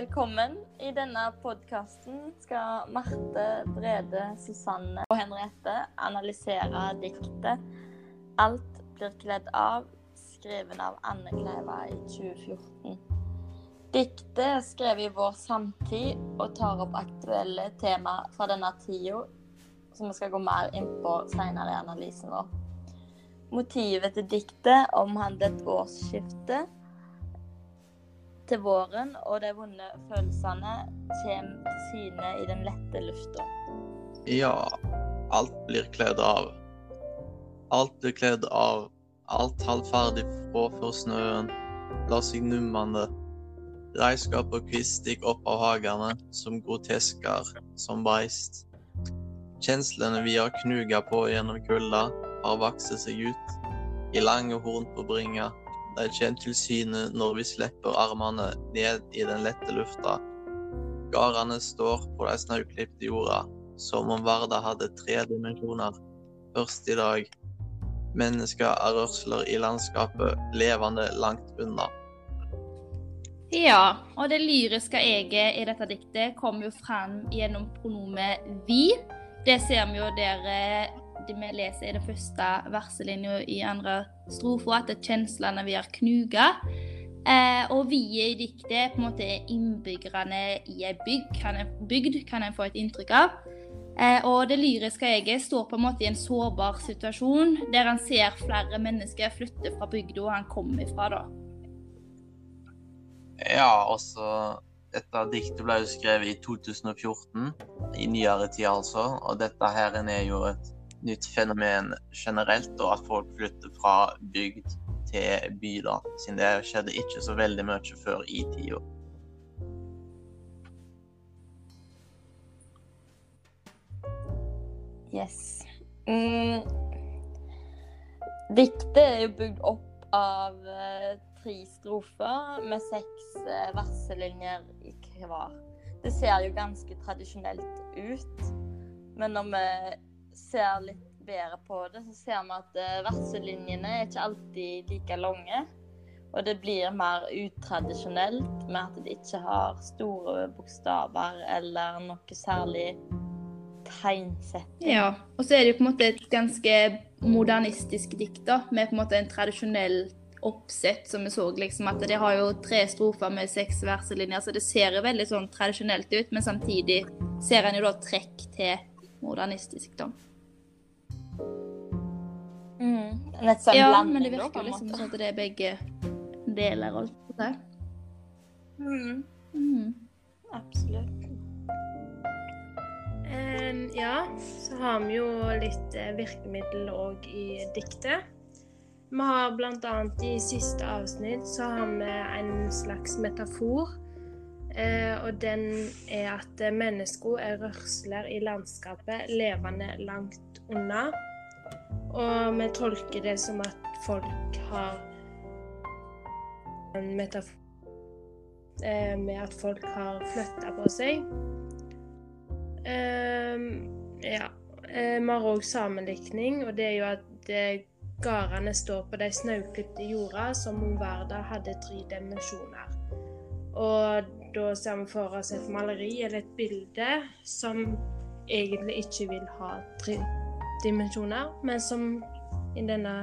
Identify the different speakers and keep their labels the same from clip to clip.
Speaker 1: Velkommen. I denne podkasten skal Marte, Brede, Susanne og Henriette analysere diktet 'Alt blir kledd av', skrevet av Anne Kleiva i 2014. Diktet er skrevet i vår samtid og tar opp aktuelle tema fra denne tida, som vi skal gå mer inn på senere i analysen vår. Motivet til diktet omhandler et årsskifte til våren, og de vonde følelsene kommer til syne i den lette lufta.
Speaker 2: Ja, alt blir kledd av. Alt blir kledd av. Alt halvferdig fra snøen la seg nummende. Reiskap og kvist gikk opp av hagene som grotesker som beist. Kjenslene vi har knuga på gjennom kulda, har vokst seg ut i lange horn på bringa syne når vi slipper armene ned i den lette lufta. Gardene står på de snauklipte jorda, som om Varda hadde tre dimensjoner. Først i dag. Mennesker er rørsler i landskapet, levende langt unna.
Speaker 3: Ja, og det lyriske eget i dette diktet kommer jo fram gjennom pronomet vi. Det ser vi jo der eh, vi leser i den første verselinja i andre strofe, at det er kjenslene vi har knuga. Eh, og vi i diktet er på en måte innbyggerne i ei bygd, kan en, bygd, kan en få et inntrykk av. Eh, og det lyriske eget står på en måte i en sårbar situasjon, der han ser flere mennesker flytte fra bygda han kommer ifra, da.
Speaker 2: Ja, altså dette diktet ble jo skrevet i 2014, i nyere tid altså. Og dette her er jo et nytt fenomen generelt, og at folk flytter fra bygd til by, da. Siden det skjedde ikke så veldig mye før i tida.
Speaker 1: Yes. Mm. Diktet er jo bygd opp av uh, tre strofer med seks uh, verselinjer i hver. Det ser jo ganske tradisjonelt ut, men når vi ser litt bedre på det, så ser vi at uh, verselinjene er ikke alltid like lange. Og det blir mer utradisjonelt med at det ikke har store bokstaver eller noe særlig tegnsetting.
Speaker 3: Ja, og så er det jo på en måte et ganske modernistisk dikt, da, med på en måte en tradisjonell oppsett, som vi så liksom at det har jo tre strofer med seks verselinjer, så det ser jo veldig sånn tradisjonelt ut, men samtidig ser en jo da trekk til modernistisk, da.
Speaker 1: Mm. Sånn
Speaker 3: ja,
Speaker 1: blanding,
Speaker 3: men det virker
Speaker 1: da,
Speaker 3: liksom sånn at det er begge deler. på å.
Speaker 1: Mm.
Speaker 3: Mm.
Speaker 1: Absolutt.
Speaker 4: Em, ja, så har vi jo litt eh, virkemiddel òg i diktet. Vi har bl.a. i siste avsnitt så har vi en slags metafor. Eh, og den er at mennesker er rørsler i landskapet, levende langt unna. Og vi tolker det som at folk har en metafor eh, med at folk har flytta på seg. Ehm, ja. Eh, Vi har òg sammenlikning, og det er jo at eh, gardene står på de snauklipte jorda som om verden hadde tre dimensjoner. Og da ser vi for oss et maleri eller et bilde som egentlig ikke vil ha tre dimensjoner, men som i denne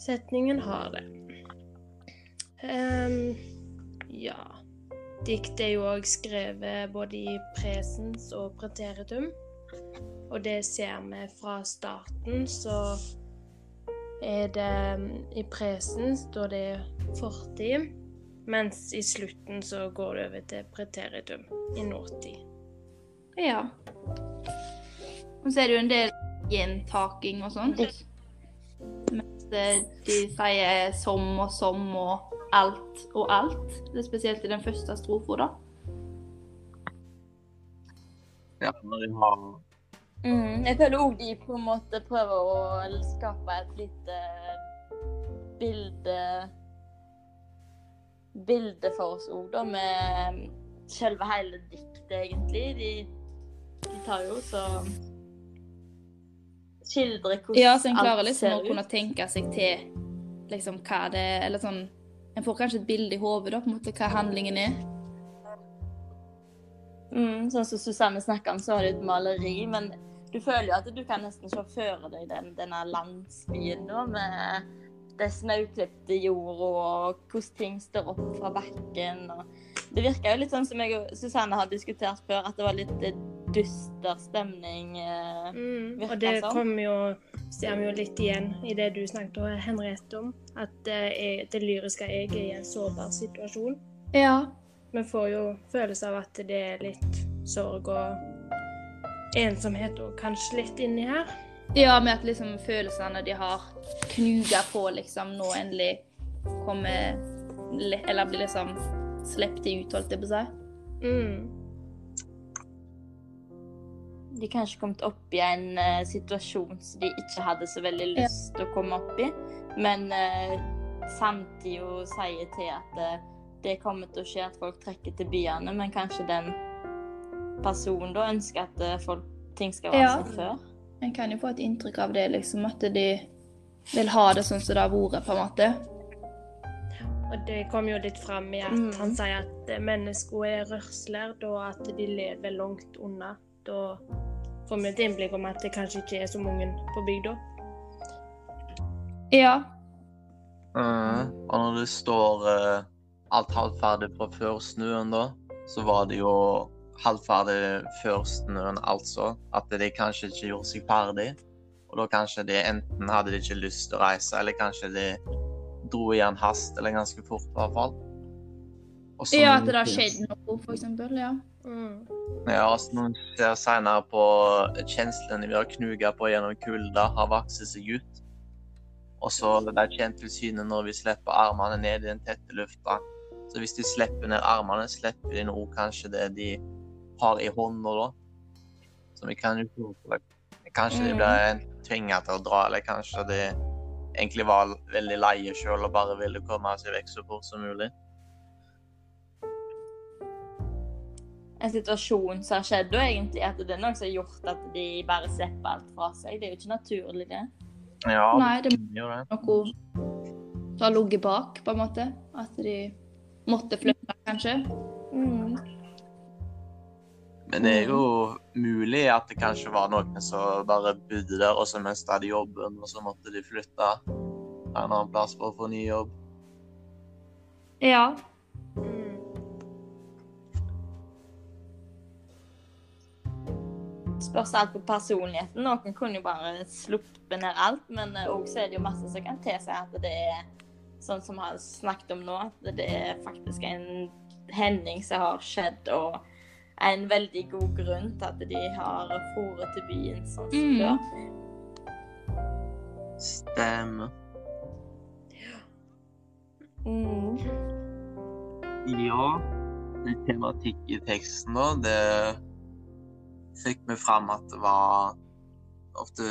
Speaker 4: setningen har det. Um, ja. Dikt er jo òg skrevet både i presens og preteritum. Og det ser vi fra starten, så er det I presens da det er fortid, mens i slutten så går det over til preteritum i nåtid.
Speaker 3: Ja. Og så er det jo en del gjentaking og sånt. Mens eh, de sier som og som og alt og alt. Det er spesielt i den første strofa, da.
Speaker 2: Ja, når de har
Speaker 1: Mm. Jeg føler òg de på en måte prøver å skape et lite bilde Bilde for oss òg, da, med selve hele diktet, egentlig. De, de tar jo så Skildrer hvordan
Speaker 3: Ja, så en klarer liksom å kunne tenke seg til liksom hva det Eller sånn En får kanskje et bilde i hodet, da, på en måte hva handlingen er.
Speaker 1: Mm, sånn som Susanne snakka om, så har du et maleri, men du føler jo at du kan nesten se for deg den, denne landsbyen da, med det snauklipte jorda og hvordan ting står opp fra bakken. Det virka jo litt sånn som jeg og Susanne har diskutert før, at det var litt eh, dyster stemning. eh,
Speaker 4: Mm,
Speaker 1: Virker
Speaker 4: og det
Speaker 1: sånn.
Speaker 4: kommer jo ser vi jo litt igjen i det du snakket og Henriette, om. At det, er, det lyriske jeg er i en sårbar situasjon.
Speaker 3: Ja.
Speaker 4: Vi får jo følelse av at det er litt sorg og ensomhet og kanskje litt inni her.
Speaker 3: Ja, med at liksom følelsene de har knuga på, liksom, nå endelig kommer Eller blir liksom sluppet ut, holdt jeg på å si.
Speaker 4: Mm.
Speaker 1: De kanskje kommet opp i en uh, situasjon som de ikke hadde så veldig lyst til å komme opp i. Men uh, samtidig sier til at uh, det kommer til å skje at folk trekker til byene, men kanskje den personen da ønsker at uh, folk, ting skal være
Speaker 3: Ja.
Speaker 1: som før.
Speaker 3: En kan jo få et inntrykk av det, liksom, at de vil ha det sånn som det har vært, på en måte.
Speaker 4: Og det kom jo litt fram i at
Speaker 1: Mm.
Speaker 4: han sier at mennesker er rørsler, da at de lever langt unna. Da får vi et innblikk om at det kanskje ikke er så mange på bygda.
Speaker 3: Ja.
Speaker 2: Mm. Og når det står uh, alt halvferdig fra før snøen, da, så var det jo halvferdig før snøen, altså. At de kanskje ikke gjorde seg ferdig. Og da kanskje de enten hadde de ikke lyst til å reise, eller kanskje de dro i en hast, eller ganske fort i hvert fall. Og så
Speaker 3: ja, at det har skjedd noe, for eksempel. Ja.
Speaker 4: Mm.
Speaker 2: Ja, altså når ser senere på kjenslene vi har knuga på gjennom kulda, har vokst seg ut. Og så det er kjent til syne når vi slipper armene ned i den tette lufta. Så hvis de slipper ned armene, slipper de nå kanskje det de har i hånda da. Så vi kan jo tro. Kanskje de
Speaker 1: blir
Speaker 2: ble tvinga til å dra, eller kanskje de egentlig var veldig leie sjøl og bare ville komme seg vekk så fort som mulig.
Speaker 1: En situasjon som har skjedd, og egentlig at det er noe som har gjort at de bare slipper alt fra seg. Det er jo ikke naturlig, det.
Speaker 2: Ja,
Speaker 3: Nei, det
Speaker 2: gjør være
Speaker 3: noe som har ligget bak, på en måte. At de måtte flytte, kanskje.
Speaker 2: Men det er jo mulig at det kanskje var noen som bare bodde der, og så mista de jobben, og så måtte de flytte en annen plass for å få ny jobb.
Speaker 3: Ja.
Speaker 1: Spørs alt på personligheten. Noen kunne jo bare sluppet ned alt, men òg så er det jo masse som kan tilsi at det er sånn som vi har snakket om nå, at det er faktisk en hending som har skjedd, og en veldig god grunn til at de har foret til byen sånn som
Speaker 3: Mm.
Speaker 1: før.
Speaker 2: Stemmer.
Speaker 1: Mm.
Speaker 2: Ja, tematikk i teksten, nå, det fikk vi fram at det var ofte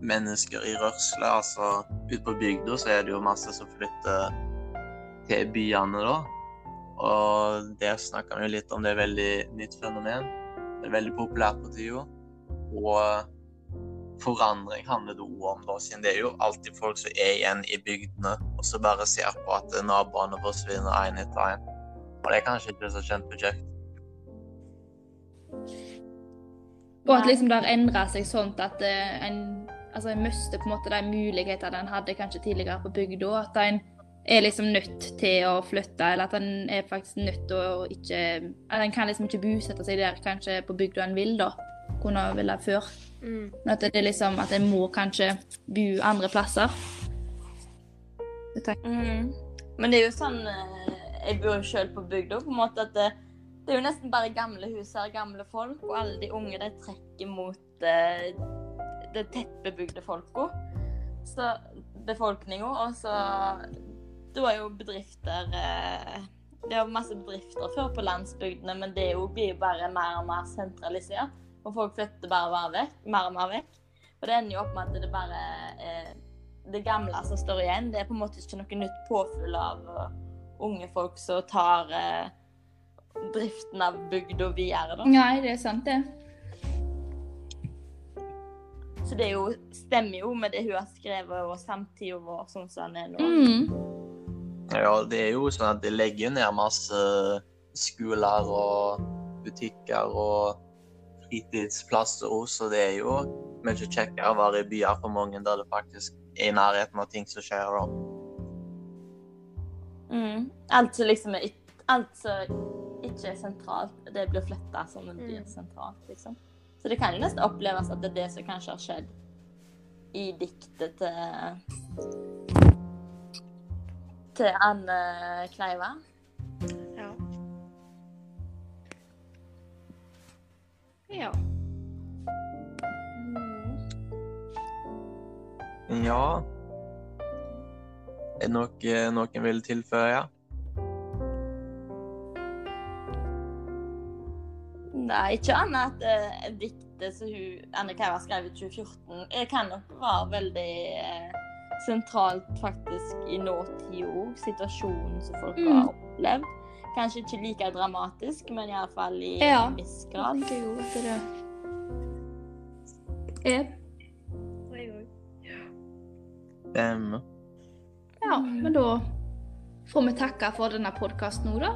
Speaker 2: mennesker i rørsle. Altså ute på bygda så er det jo masse som flytter til byene, da. Og der snakka vi jo litt om det er veldig nytt fenomen. Det er veldig populært på tida. Og forandring handler det òg om, da, siden det er jo alltid folk som er igjen i bygdene, og så bare ser på at naboene forsvinner én etter én. Og det er kanskje ikke så kjent kjempekjekt.
Speaker 3: Og at liksom det har endra seg sånn at eh, en, altså en mister på en måte de mulighetene en hadde kanskje tidligere på bygda. At en er liksom nødt til å flytte, eller at en er faktisk nødt til å ikke At en kan liksom ikke bosette seg der kanskje på bygda en vil, da. Kunne ville før.
Speaker 4: Mm.
Speaker 3: At det er liksom at en må kanskje bo andre plasser.
Speaker 1: Mm. Men det er jo sånn eh, Jeg bor jo sjøl på bygda, på en måte at det, er jo nesten bare gamle hus her, gamle folk, og alle de unge de trekker mot eh, det tettbebygde folka. Så befolkninga, og så Da er jo bedrifter eh, Det er jo masse bedrifter før på landsbygdene, men det jo, blir jo bare mer og mer sentralisert. Og folk flytter bare mer, vekk, mer og mer vekk. Og det ender jo opp med at det bare er det gamle som står igjen. Det er på en måte ikke noe nytt påfyll av uh, unge folk som tar uh, driften av bygda videre. Da.
Speaker 3: Nei, det er sant, det.
Speaker 1: Så det er jo, stemmer jo med det hun har skrevet, og samtida vår sånn som den er nå.
Speaker 3: Mm.
Speaker 2: Ja, det er jo sånn at de legger ned masse skoler og butikker og fritidsplasser òg, så det er jo mye kjekkere å være i byer for mange der det faktisk er i nærheten av ting som skjer. da.
Speaker 1: Mm. Alt som liksom er alt som ikke er sentralt, det blir flytta som det blir
Speaker 4: Mm.
Speaker 1: sentralt, liksom. Så det kan jo nesten oppleves at det er det som kanskje har skjedd i diktet til til Anne Kleiva.
Speaker 4: Ja.
Speaker 3: Ja.
Speaker 2: Ja Er det noe noen vil tilføye?
Speaker 1: Nei, ikke annet at uh, diktet som hun, Anne skrevet skrev i 2014, eh, kan nok være veldig uh, sentralt faktisk i nåtid òg. Situasjonen som folk
Speaker 3: Mm.
Speaker 1: har opplevd. Kanskje ikke like dramatisk, men iallfall i
Speaker 3: Ja.
Speaker 1: en viss grad.
Speaker 3: tenker jo at det er
Speaker 4: Jeg.
Speaker 2: Stemmer.
Speaker 3: Ja, men da får vi takke for denne podkasten nå, da.